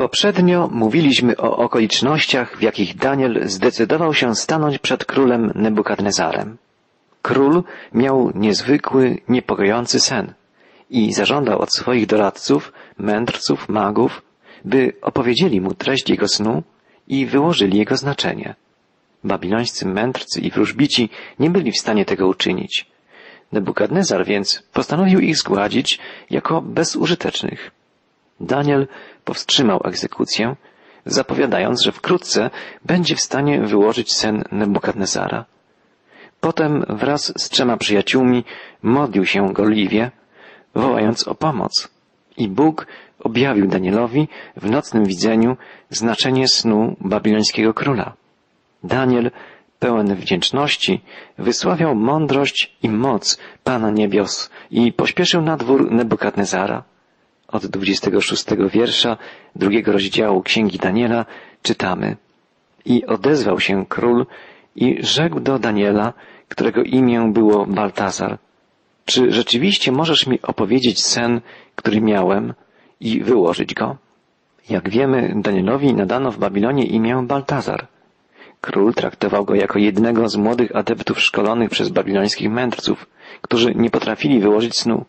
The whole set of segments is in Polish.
Poprzednio mówiliśmy o okolicznościach, w jakich Daniel zdecydował się stanąć przed królem Nebukadnezarem. Król miał niezwykły, niepokojący sen i zażądał od swoich doradców, mędrców, magów, by opowiedzieli mu treść jego snu i wyłożyli jego znaczenie. Babilońscy mędrcy i wróżbici nie byli w stanie tego uczynić. Nebukadnezar więc postanowił ich zgładzić jako bezużytecznych. Daniel powstrzymał egzekucję, zapowiadając, że wkrótce będzie w stanie wyłożyć sen Nebukadnezara. Potem wraz z trzema przyjaciółmi modlił się gorliwie, wołając o pomoc. I Bóg objawił Danielowi w nocnym widzeniu znaczenie snu babilońskiego króla. Daniel, pełen wdzięczności, wysławiał mądrość i moc Pana Niebios i pośpieszył na dwór Nebukadnezara. Od 26 wiersza drugiego rozdziału Księgi Daniela czytamy I odezwał się król i rzekł do Daniela, którego imię było Baltazar, czy rzeczywiście możesz mi opowiedzieć sen, który miałem i wyłożyć go? Jak wiemy, Danielowi nadano w Babilonie imię Baltazar. Król traktował go jako jednego z młodych adeptów szkolonych przez babilońskich mędrców, którzy nie potrafili wyłożyć snu.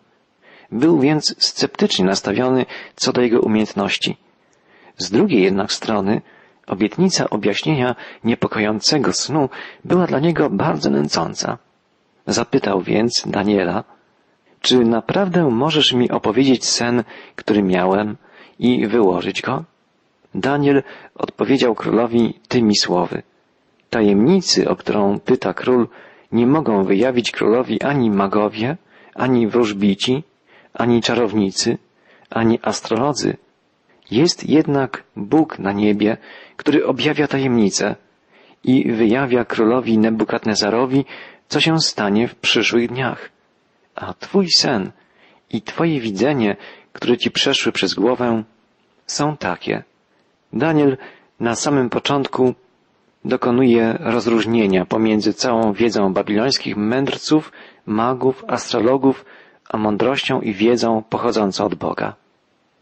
Był więc sceptycznie nastawiony co do jego umiejętności. Z drugiej jednak strony obietnica objaśnienia niepokojącego snu była dla niego bardzo nęcąca. Zapytał więc Daniela, czy naprawdę możesz mi opowiedzieć sen, który miałem i wyłożyć go? Daniel odpowiedział królowi tymi słowy. Tajemnicy, o którą pyta król, nie mogą wyjawić królowi ani magowie, ani wróżbici, ani czarownicy, ani astrolodzy. Jest jednak Bóg na niebie, który objawia tajemnice i wyjawia królowi Nebukadnezarowi, co się stanie w przyszłych dniach. A Twój sen i Twoje widzenie, które Ci przeszły przez głowę, są takie. Daniel na samym początku dokonuje rozróżnienia pomiędzy całą wiedzą babilońskich mędrców, magów, astrologów, a mądrością i wiedzą pochodzącą od Boga.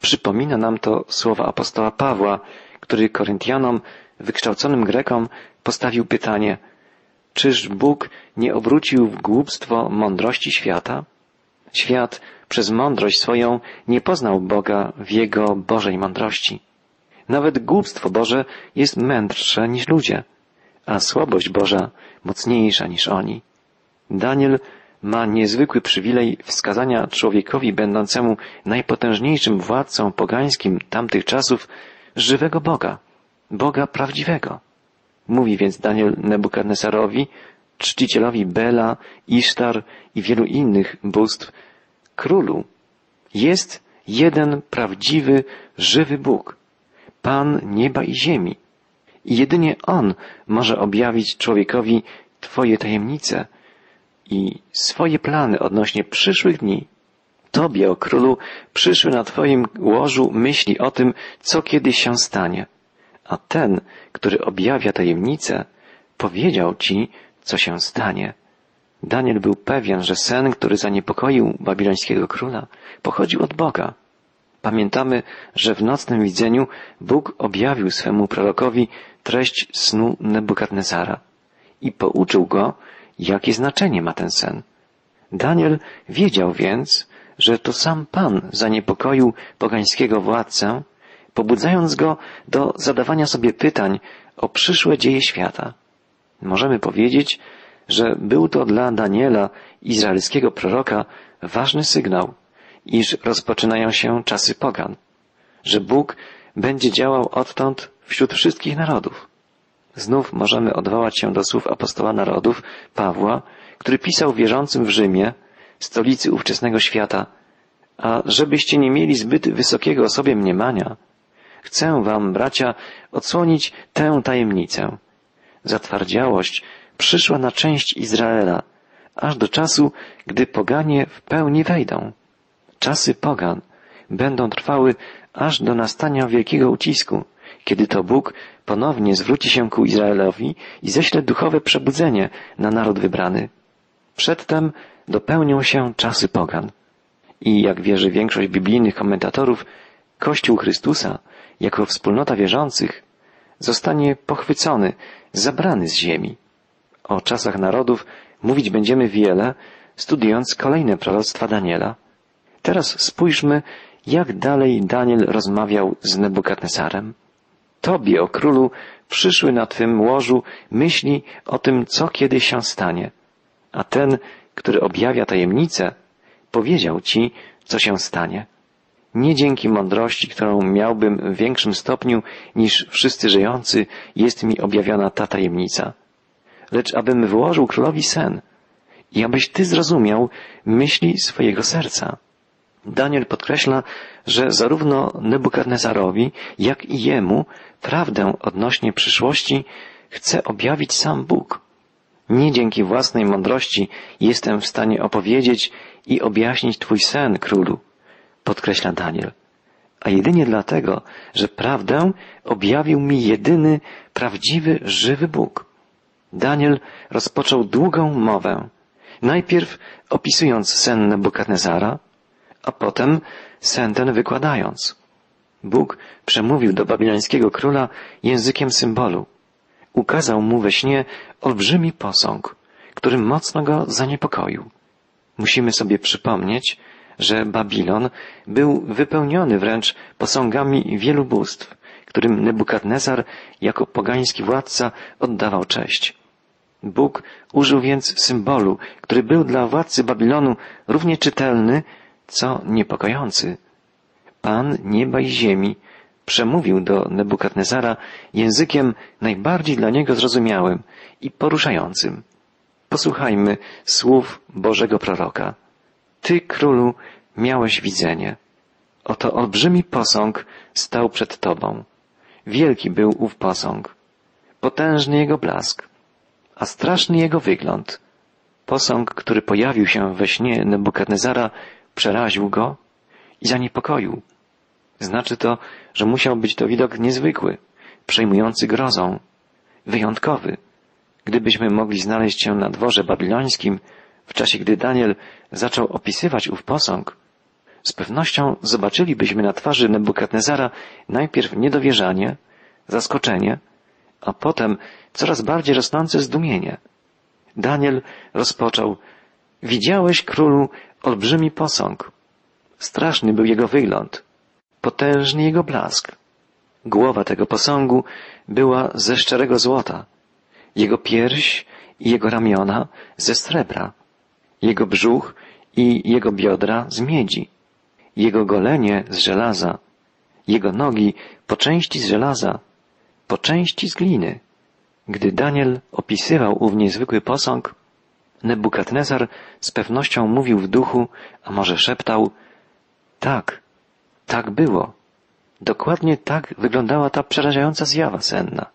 Przypomina nam to słowa apostoła Pawła, który Koryntianom, wykształconym Grekom, postawił pytanie, czyż Bóg nie obrócił w głupstwo mądrości świata? Świat przez mądrość swoją nie poznał Boga w Jego Bożej mądrości. Nawet głupstwo Boże jest mędrsze niż ludzie, a słabość Boża mocniejsza niż oni. Daniel ma niezwykły przywilej wskazania człowiekowi będącemu najpotężniejszym władcą pogańskim tamtych czasów żywego Boga, Boga prawdziwego. Mówi więc Daniel Nebukadnesarowi, czcicielowi Bela, Isztar i wielu innych bóstw, królu, jest jeden prawdziwy, żywy Bóg, Pan nieba i ziemi. I jedynie On może objawić człowiekowi Twoje tajemnice i swoje plany odnośnie przyszłych dni. Tobie, o królu, przyszły na Twoim łożu myśli o tym, co kiedyś się stanie. A ten, który objawia tajemnice, powiedział Ci, co się stanie. Daniel był pewien, że sen, który zaniepokoił babilońskiego króla, pochodził od Boga. Pamiętamy, że w nocnym widzeniu Bóg objawił swemu prorokowi treść snu Nebukadnezara i pouczył go, jakie znaczenie ma ten sen. Daniel wiedział więc, że to sam Pan zaniepokoił pogańskiego władcę, pobudzając go do zadawania sobie pytań o przyszłe dzieje świata. Możemy powiedzieć, że był to dla Daniela, izraelskiego proroka, ważny sygnał, iż rozpoczynają się czasy pogan, że Bóg będzie działał odtąd wśród wszystkich narodów. Znów możemy odwołać się do słów apostoła narodów, Pawła, który pisał wierzącym w Rzymie, stolicy ówczesnego świata, a żebyście nie mieli zbyt wysokiego o sobie mniemania, chcę wam, bracia, odsłonić tę tajemnicę. Zatwardziałość przyszła na część Izraela, aż do czasu, gdy poganie w pełni wejdą. Czasy pogan będą trwały aż do nastania wielkiego ucisku, kiedy to Bóg ponownie zwróci się ku Izraelowi i ześle duchowe przebudzenie na naród wybrany. Przedtem dopełnią się czasy pogan. I jak wierzy większość biblijnych komentatorów, Kościół Chrystusa jako wspólnota wierzących, zostanie pochwycony, zabrany z ziemi. O czasach narodów mówić będziemy wiele, studiując kolejne proroctwa Daniela. Teraz spójrzmy, jak dalej Daniel rozmawiał z Nebukadnesarem. Tobie, o królu, przyszły na twym łożu myśli o tym, co kiedy się stanie. A ten, który objawia tajemnicę, powiedział ci, co się stanie. Nie dzięki mądrości, którą miałbym w większym stopniu niż wszyscy żyjący, jest mi objawiona ta tajemnica, lecz abym wyłożył królowi sen i abyś ty zrozumiał myśli swojego serca. Daniel podkreśla, że zarówno Nebukadnezarowi, jak i jemu prawdę odnośnie przyszłości chce objawić sam Bóg. Nie dzięki własnej mądrości jestem w stanie opowiedzieć i objaśnić Twój sen, królu, podkreśla Daniel, a jedynie dlatego, że prawdę objawił mi jedyny, prawdziwy, żywy Bóg. Daniel rozpoczął długą mowę, najpierw opisując sen Nebukadnezara, a potem sen ten wykładając. Bóg przemówił do babilońskiego króla językiem symbolu. Ukazał mu we śnie olbrzymi posąg, który mocno go zaniepokoił. Musimy sobie przypomnieć, że Babilon był wypełniony wręcz posągami wielu bóstw, którym Nebukadnezar jako pogański władca oddawał cześć. Bóg użył więc symbolu, który był dla władcy Babilonu równie czytelny, co niepokojący. Pan nieba i ziemi przemówił do Nebukadnezara językiem najbardziej dla niego zrozumiałym i poruszającym. Posłuchajmy słów Bożego proroka. Ty, królu, miałeś widzenie. Oto olbrzymi posąg stał przed tobą. Wielki był ów posąg. Potężny jego blask, a straszny jego wygląd. Posąg, który pojawił się we śnie Nebukadnezara, przeraził go i zaniepokoił. Znaczy to, że musiał być to widok niezwykły, przejmujący grozą, wyjątkowy. Gdybyśmy mogli znaleźć się na dworze babilońskim, w czasie gdy Daniel zaczął opisywać ów posąg, z pewnością zobaczylibyśmy na twarzy Nebukadnezara najpierw niedowierzanie, zaskoczenie, a potem coraz bardziej rosnące zdumienie. Daniel rozpoczął Widziałeś, królu, olbrzymi posąg. Straszny był jego wygląd, potężny jego blask. Głowa tego posągu była ze szczerego złota, jego pierś i jego ramiona ze srebra, jego brzuch i jego biodra z miedzi, jego golenie z żelaza, jego nogi po części z żelaza, po części z gliny. Gdy Daniel opisywał ów niezwykły posąg, Nebukadnezar z pewnością mówił w duchu, a może szeptał, tak, tak było. Dokładnie tak wyglądała ta przerażająca zjawa senna.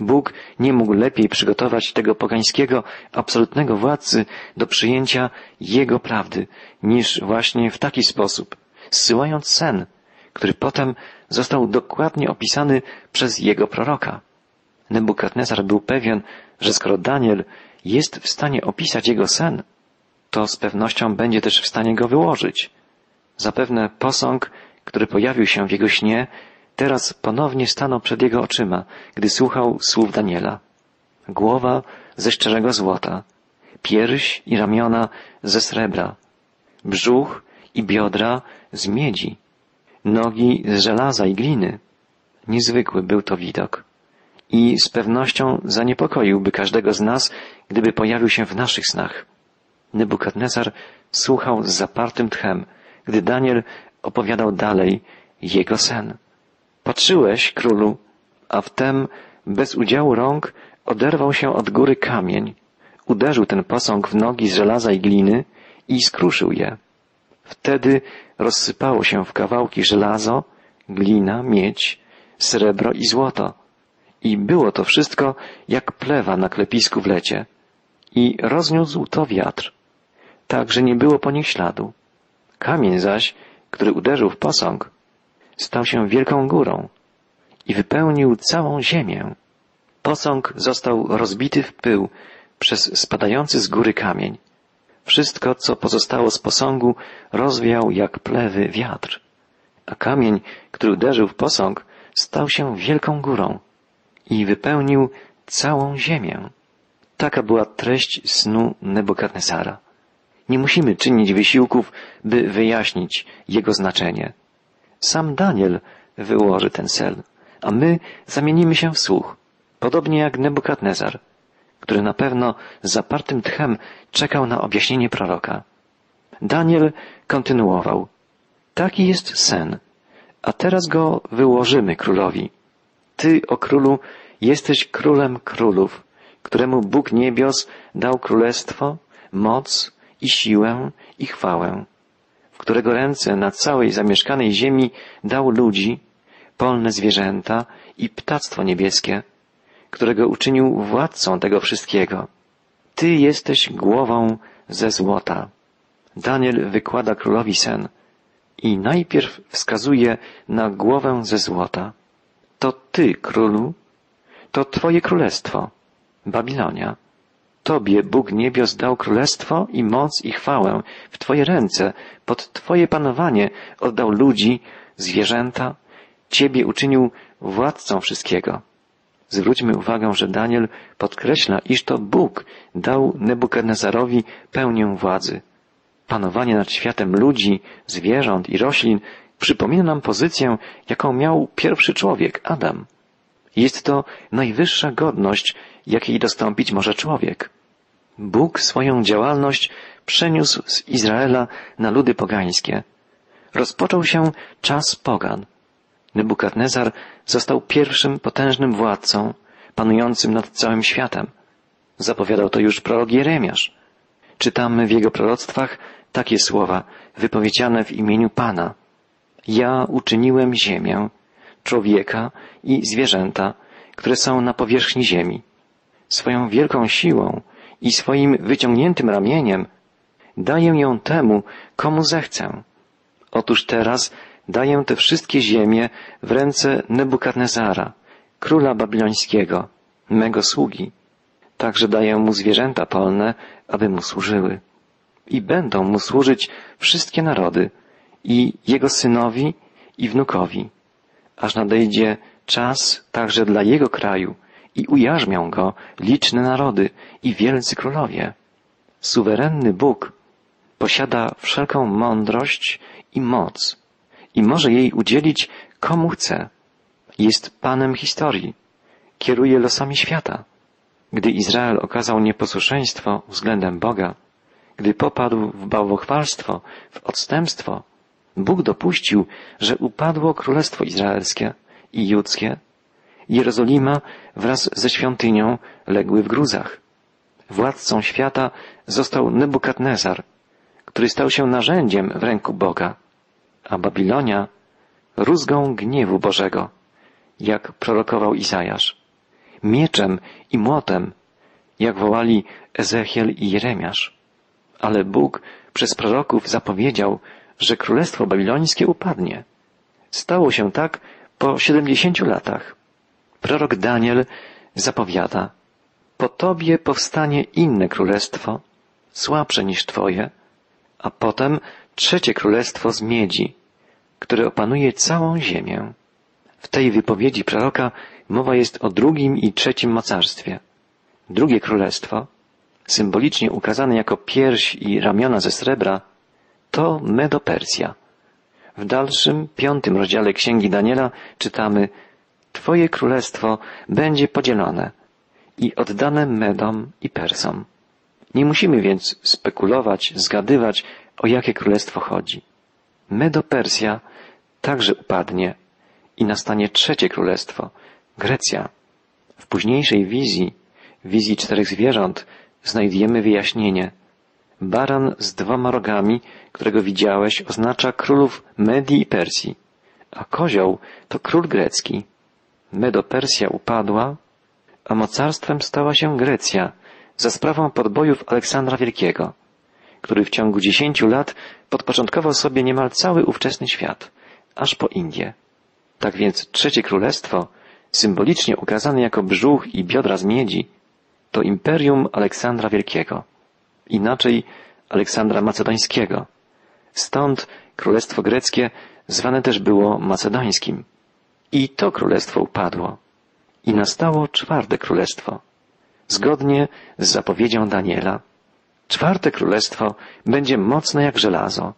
Bóg nie mógł lepiej przygotować tego pogańskiego, absolutnego władcy do przyjęcia Jego prawdy, niż właśnie w taki sposób, zsyłając sen, który potem został dokładnie opisany przez Jego proroka. Nebukadnezar był pewien, że skoro Daniel jest w stanie opisać jego sen, to z pewnością będzie też w stanie go wyłożyć. Zapewne posąg, który pojawił się w jego śnie, teraz ponownie stanął przed jego oczyma, gdy słuchał słów Daniela. Głowa ze szczerego złota, pierś i ramiona ze srebra, brzuch i biodra z miedzi, nogi z żelaza i gliny. Niezwykły był to widok i z pewnością zaniepokoiłby każdego z nas, gdyby pojawił się w naszych snach. Nebukadnezar słuchał z zapartym tchem, gdy Daniel opowiadał dalej jego sen. Patrzyłeś, królu, a wtem bez udziału rąk oderwał się od góry kamień, uderzył ten posąg w nogi z żelaza i gliny i skruszył je. Wtedy rozsypało się w kawałki żelazo, glina, miedź, srebro i złoto. I było to wszystko jak plewa na klepisku w lecie. I rozniósł to wiatr, tak że nie było po nich śladu. Kamień zaś, który uderzył w posąg, stał się wielką górą i wypełnił całą ziemię. Posąg został rozbity w pył przez spadający z góry kamień. Wszystko, co pozostało z posągu, rozwiał jak plewy wiatr. A kamień, który uderzył w posąg, stał się wielką górą i wypełnił całą ziemię. Taka była treść snu Nebukadnesara. Nie musimy czynić wysiłków, by wyjaśnić jego znaczenie. Sam Daniel wyłoży ten cel, a my zamienimy się w słuch, podobnie jak Nebukadnezar, który na pewno z zapartym tchem czekał na objaśnienie proroka. Daniel kontynuował. Taki jest sen, a teraz go wyłożymy królowi. Ty, o królu, jesteś królem królów, któremu Bóg niebios dał królestwo, moc i siłę i chwałę, w którego ręce na całej zamieszkanej ziemi dał ludzi, polne zwierzęta i ptactwo niebieskie, którego uczynił władcą tego wszystkiego. Ty jesteś głową ze złota. Daniel wykłada królowi sen i najpierw wskazuje na głowę ze złota. To ty, królu, to twoje królestwo, Babilonia. Tobie Bóg niebios dał królestwo i moc i chwałę w Twoje ręce, pod Twoje panowanie oddał ludzi, zwierzęta, Ciebie uczynił władcą wszystkiego. Zwróćmy uwagę, że Daniel podkreśla, iż to Bóg dał Nebukadnezarowi pełnię władzy. Panowanie nad światem ludzi, zwierząt i roślin przypomina nam pozycję, jaką miał pierwszy człowiek, Adam. Jest to najwyższa godność, jakiej dostąpić może człowiek. Bóg swoją działalność przeniósł z Izraela na ludy pogańskie. Rozpoczął się czas pogan. Nebukadnezar został pierwszym potężnym władcą, panującym nad całym światem. Zapowiadał to już prorok Jeremiasz. Czytamy w jego proroctwach takie słowa, wypowiedziane w imieniu Pana. Ja uczyniłem ziemię, człowieka i zwierzęta, które są na powierzchni ziemi. Swoją wielką siłą i swoim wyciągniętym ramieniem daję ją temu, komu zechcę. Otóż teraz daję te wszystkie ziemie w ręce Nebukadnezara, króla babilońskiego, mego sługi. Także daję mu zwierzęta polne, aby mu służyły. I będą mu służyć wszystkie narody, i jego synowi, i wnukowi, aż nadejdzie czas także dla jego kraju i ujarzmią go liczne narody i wielcy królowie. Suwerenny Bóg posiada wszelką mądrość i moc i może jej udzielić komu chce. Jest Panem historii, kieruje losami świata. Gdy Izrael okazał nieposłuszeństwo względem Boga, gdy popadł w bałwochwalstwo, w odstępstwo, Bóg dopuścił, że upadło Królestwo Izraelskie i Judzkie. Jerozolima wraz ze świątynią legły w gruzach. Władcą świata został Nebukadnezar, który stał się narzędziem w ręku Boga, a Babilonia rózgą gniewu Bożego, jak prorokował Izajasz, mieczem i młotem, jak wołali Ezechiel i Jeremiasz. Ale Bóg przez proroków zapowiedział, że królestwo babilońskie upadnie. Stało się tak po siedemdziesięciu latach. Prorok Daniel zapowiada, po tobie powstanie inne królestwo, słabsze niż twoje, a potem trzecie królestwo z miedzi, które opanuje całą ziemię. W tej wypowiedzi proroka mowa jest o drugim i trzecim mocarstwie. Drugie królestwo, symbolicznie ukazane jako pierś i ramiona ze srebra, to Medo-Persja. W dalszym, piątym rozdziale Księgi Daniela czytamy Twoje królestwo będzie podzielone i oddane Medom i Persom. Nie musimy więc spekulować, zgadywać, o jakie królestwo chodzi. Medo-Persja także upadnie i nastanie trzecie królestwo, Grecja. W późniejszej wizji, wizji czterech zwierząt, znajdujemy wyjaśnienie. Baran z dwoma rogami, którego widziałeś, oznacza królów Medii i Persji, a kozioł to król grecki. Medo-Persja upadła, a mocarstwem stała się Grecja za sprawą podbojów Aleksandra Wielkiego, który w ciągu dziesięciu lat podporządkował sobie niemal cały ówczesny świat, aż po Indię. Tak więc trzecie królestwo, symbolicznie ukazane jako brzuch i biodra z miedzi, to imperium Aleksandra Wielkiego, inaczej Aleksandra Macedońskiego. Stąd królestwo greckie zwane też było macedońskim. I to królestwo upadło. I nastało czwarte królestwo. Zgodnie z zapowiedzią Daniela, czwarte królestwo będzie mocne jak żelazo,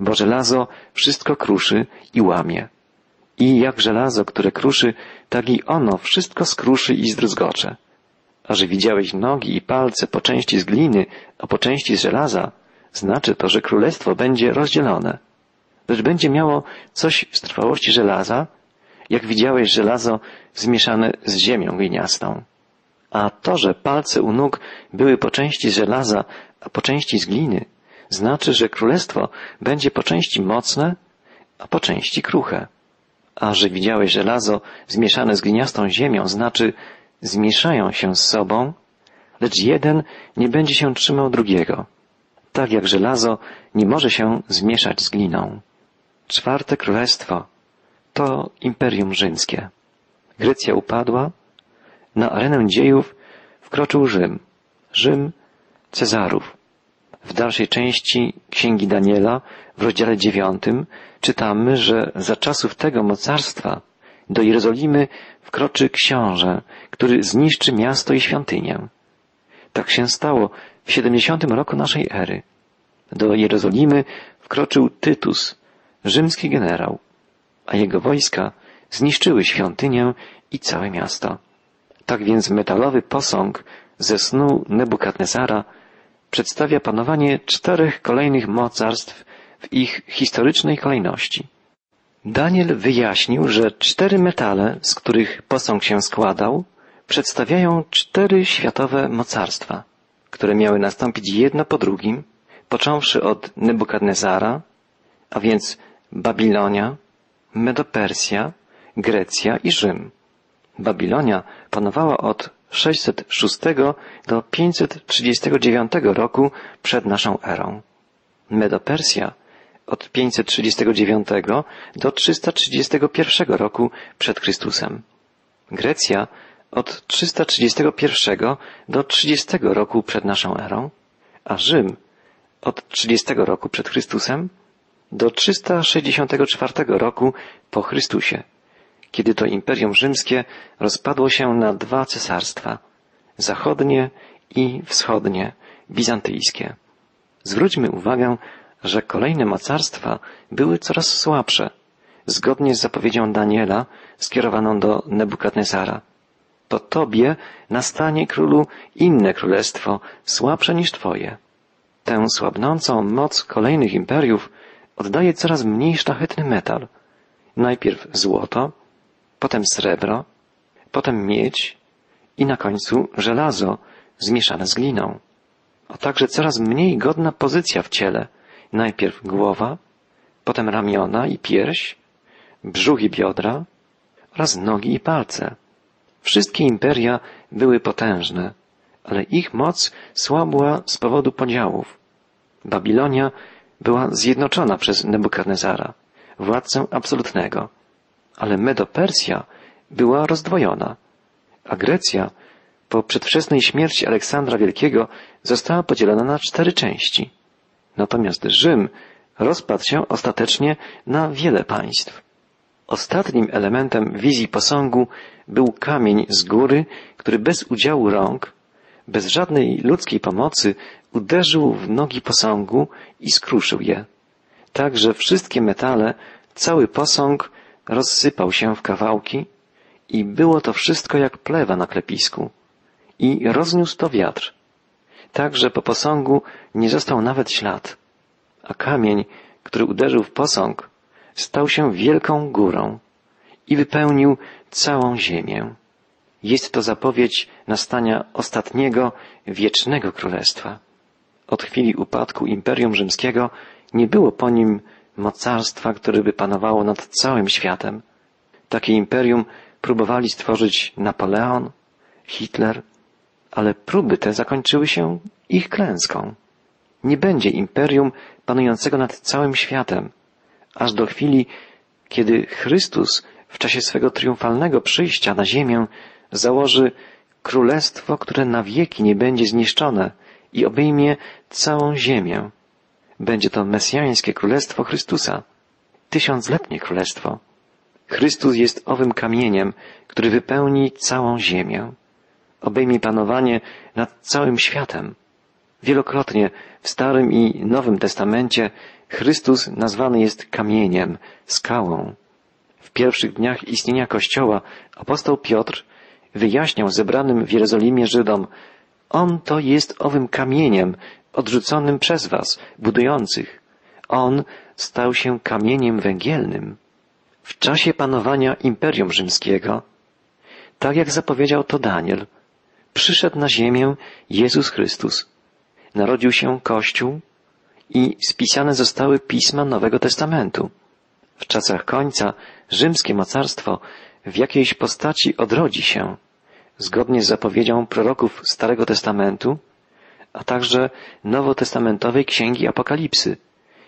bo żelazo wszystko kruszy i łamie. I jak żelazo, które kruszy, tak i ono wszystko skruszy i zdruzgocze. A że widziałeś nogi i palce po części z gliny, a po części z żelaza, znaczy to, że królestwo będzie rozdzielone. Lecz będzie miało coś z trwałości żelaza, jak widziałeś żelazo zmieszane z ziemią gliniastą. A to, że palce u nóg były po części z żelaza, a po części z gliny, znaczy, że królestwo będzie po części mocne, a po części kruche. A że widziałeś żelazo zmieszane z gliniastą ziemią, znaczy zmieszają się z sobą, lecz jeden nie będzie się trzymał drugiego. Tak jak żelazo nie może się zmieszać z gliną. Czwarte królestwo to Imperium Rzymskie. Grecja upadła, na arenę dziejów wkroczył Rzym. Rzym Cezarów. W dalszej części Księgi Daniela, w rozdziale dziewiątym, czytamy, że za czasów tego mocarstwa do Jerozolimy wkroczy książę, który zniszczy miasto i świątynię. Tak się stało w 70 roku naszej ery. Do Jerozolimy wkroczył Tytus, rzymski generał, a jego wojska zniszczyły świątynię i całe miasto. Tak więc metalowy posąg ze snu Nebukadnezara przedstawia panowanie czterech kolejnych mocarstw w ich historycznej kolejności. Daniel wyjaśnił, że cztery metale, z których posąg się składał, przedstawiają cztery światowe mocarstwa, które miały nastąpić jedno po drugim, począwszy od Nebukadnezara, a więc Babilonia, Medopersja, Grecja i Rzym. Babilonia panowała od 606 do 539 roku przed naszą erą. Medopersja od 539 do 331 roku przed Chrystusem. Grecja od 331 do 30 roku przed naszą erą, a Rzym od 30 roku przed Chrystusem do 364 roku po Chrystusie, kiedy to Imperium Rzymskie rozpadło się na dwa cesarstwa, zachodnie i wschodnie, bizantyjskie. Zwróćmy uwagę, że kolejne mocarstwa były coraz słabsze, zgodnie z zapowiedzią Daniela skierowaną do Nebukadnezara. To Tobie nastanie królu inne królestwo, słabsze niż Twoje. Tę słabnącą moc kolejnych imperiów oddaje coraz mniej szlachetny metal. Najpierw złoto, potem srebro, potem miedź i na końcu żelazo zmieszane z gliną. A także coraz mniej godna pozycja w ciele. Najpierw głowa, potem ramiona i pierś, brzuch i biodra oraz nogi i palce. Wszystkie imperia były potężne, ale ich moc słabła z powodu podziałów. Babilonia była zjednoczona przez Nebukadnezara, władcę absolutnego, ale Medo-Persja była rozdwojona, a Grecja po przedwczesnej śmierci Aleksandra Wielkiego została podzielona na cztery części. Natomiast Rzym rozpadł się ostatecznie na wiele państw. Ostatnim elementem wizji posągu był kamień z góry, który bez udziału rąk, bez żadnej ludzkiej pomocy uderzył w nogi posągu i skruszył je. Tak, że wszystkie metale, cały posąg rozsypał się w kawałki i było to wszystko jak plewa na klepisku. I rozniósł to wiatr. Tak, że po posągu nie został nawet ślad. A kamień, który uderzył w posąg, stał się wielką górą i wypełnił całą ziemię. Jest to zapowiedź nastania ostatniego, wiecznego królestwa. Od chwili upadku Imperium Rzymskiego nie było po nim mocarstwa, które by panowało nad całym światem. Takie imperium próbowali stworzyć Napoleon, Hitler, ale próby te zakończyły się ich klęską. Nie będzie imperium panującego nad całym światem, aż do chwili, kiedy Chrystus w czasie swego triumfalnego przyjścia na ziemię założy królestwo, które na wieki nie będzie zniszczone i obejmie całą ziemię. Będzie to mesjańskie królestwo Chrystusa, tysiącletnie królestwo. Chrystus jest owym kamieniem, który wypełni całą ziemię, obejmie panowanie nad całym światem. Wielokrotnie w Starym i Nowym Testamencie Chrystus nazwany jest kamieniem, skałą. W pierwszych dniach istnienia Kościoła apostoł Piotr wyjaśniał zebranym w Jerozolimie Żydom, On to jest owym kamieniem odrzuconym przez was, budujących. On stał się kamieniem węgielnym. W czasie panowania Imperium Rzymskiego, tak jak zapowiedział to Daniel, przyszedł na ziemię Jezus Chrystus. Narodził się Kościół i spisane zostały pisma Nowego Testamentu. W czasach końca rzymskie mocarstwo w jakiejś postaci odrodzi się, zgodnie z zapowiedzią proroków Starego Testamentu, a także nowotestamentowej księgi Apokalipsy,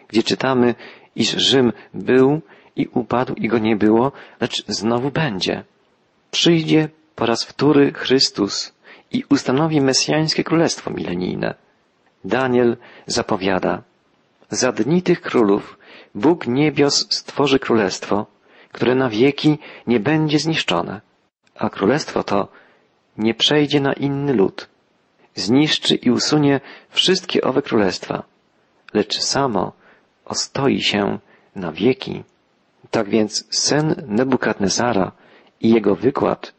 gdzie czytamy, iż Rzym był i upadł i go nie było, lecz znowu będzie. Przyjdzie po raz wtóry Chrystus i ustanowi mesjańskie królestwo milenijne. Daniel zapowiada, za dni tych królów Bóg niebios stworzy królestwo, które na wieki nie będzie zniszczone, a królestwo to nie przejdzie na inny lud. Zniszczy i usunie wszystkie owe królestwa, lecz samo ostoi się na wieki. Tak więc sen Nebukadnezara i jego wykład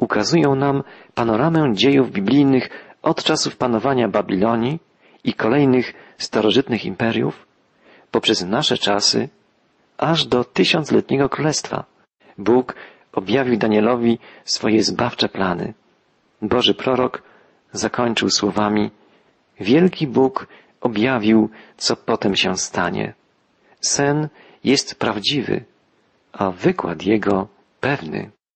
ukazują nam panoramę dziejów biblijnych od czasów panowania Babilonii i kolejnych starożytnych imperiów, poprzez nasze czasy, aż do tysiącletniego królestwa. Bóg objawił Danielowi swoje zbawcze plany. Boży prorok zakończył słowami Wielki Bóg objawił, co potem się stanie. Sen jest prawdziwy, a wykład jego pewny.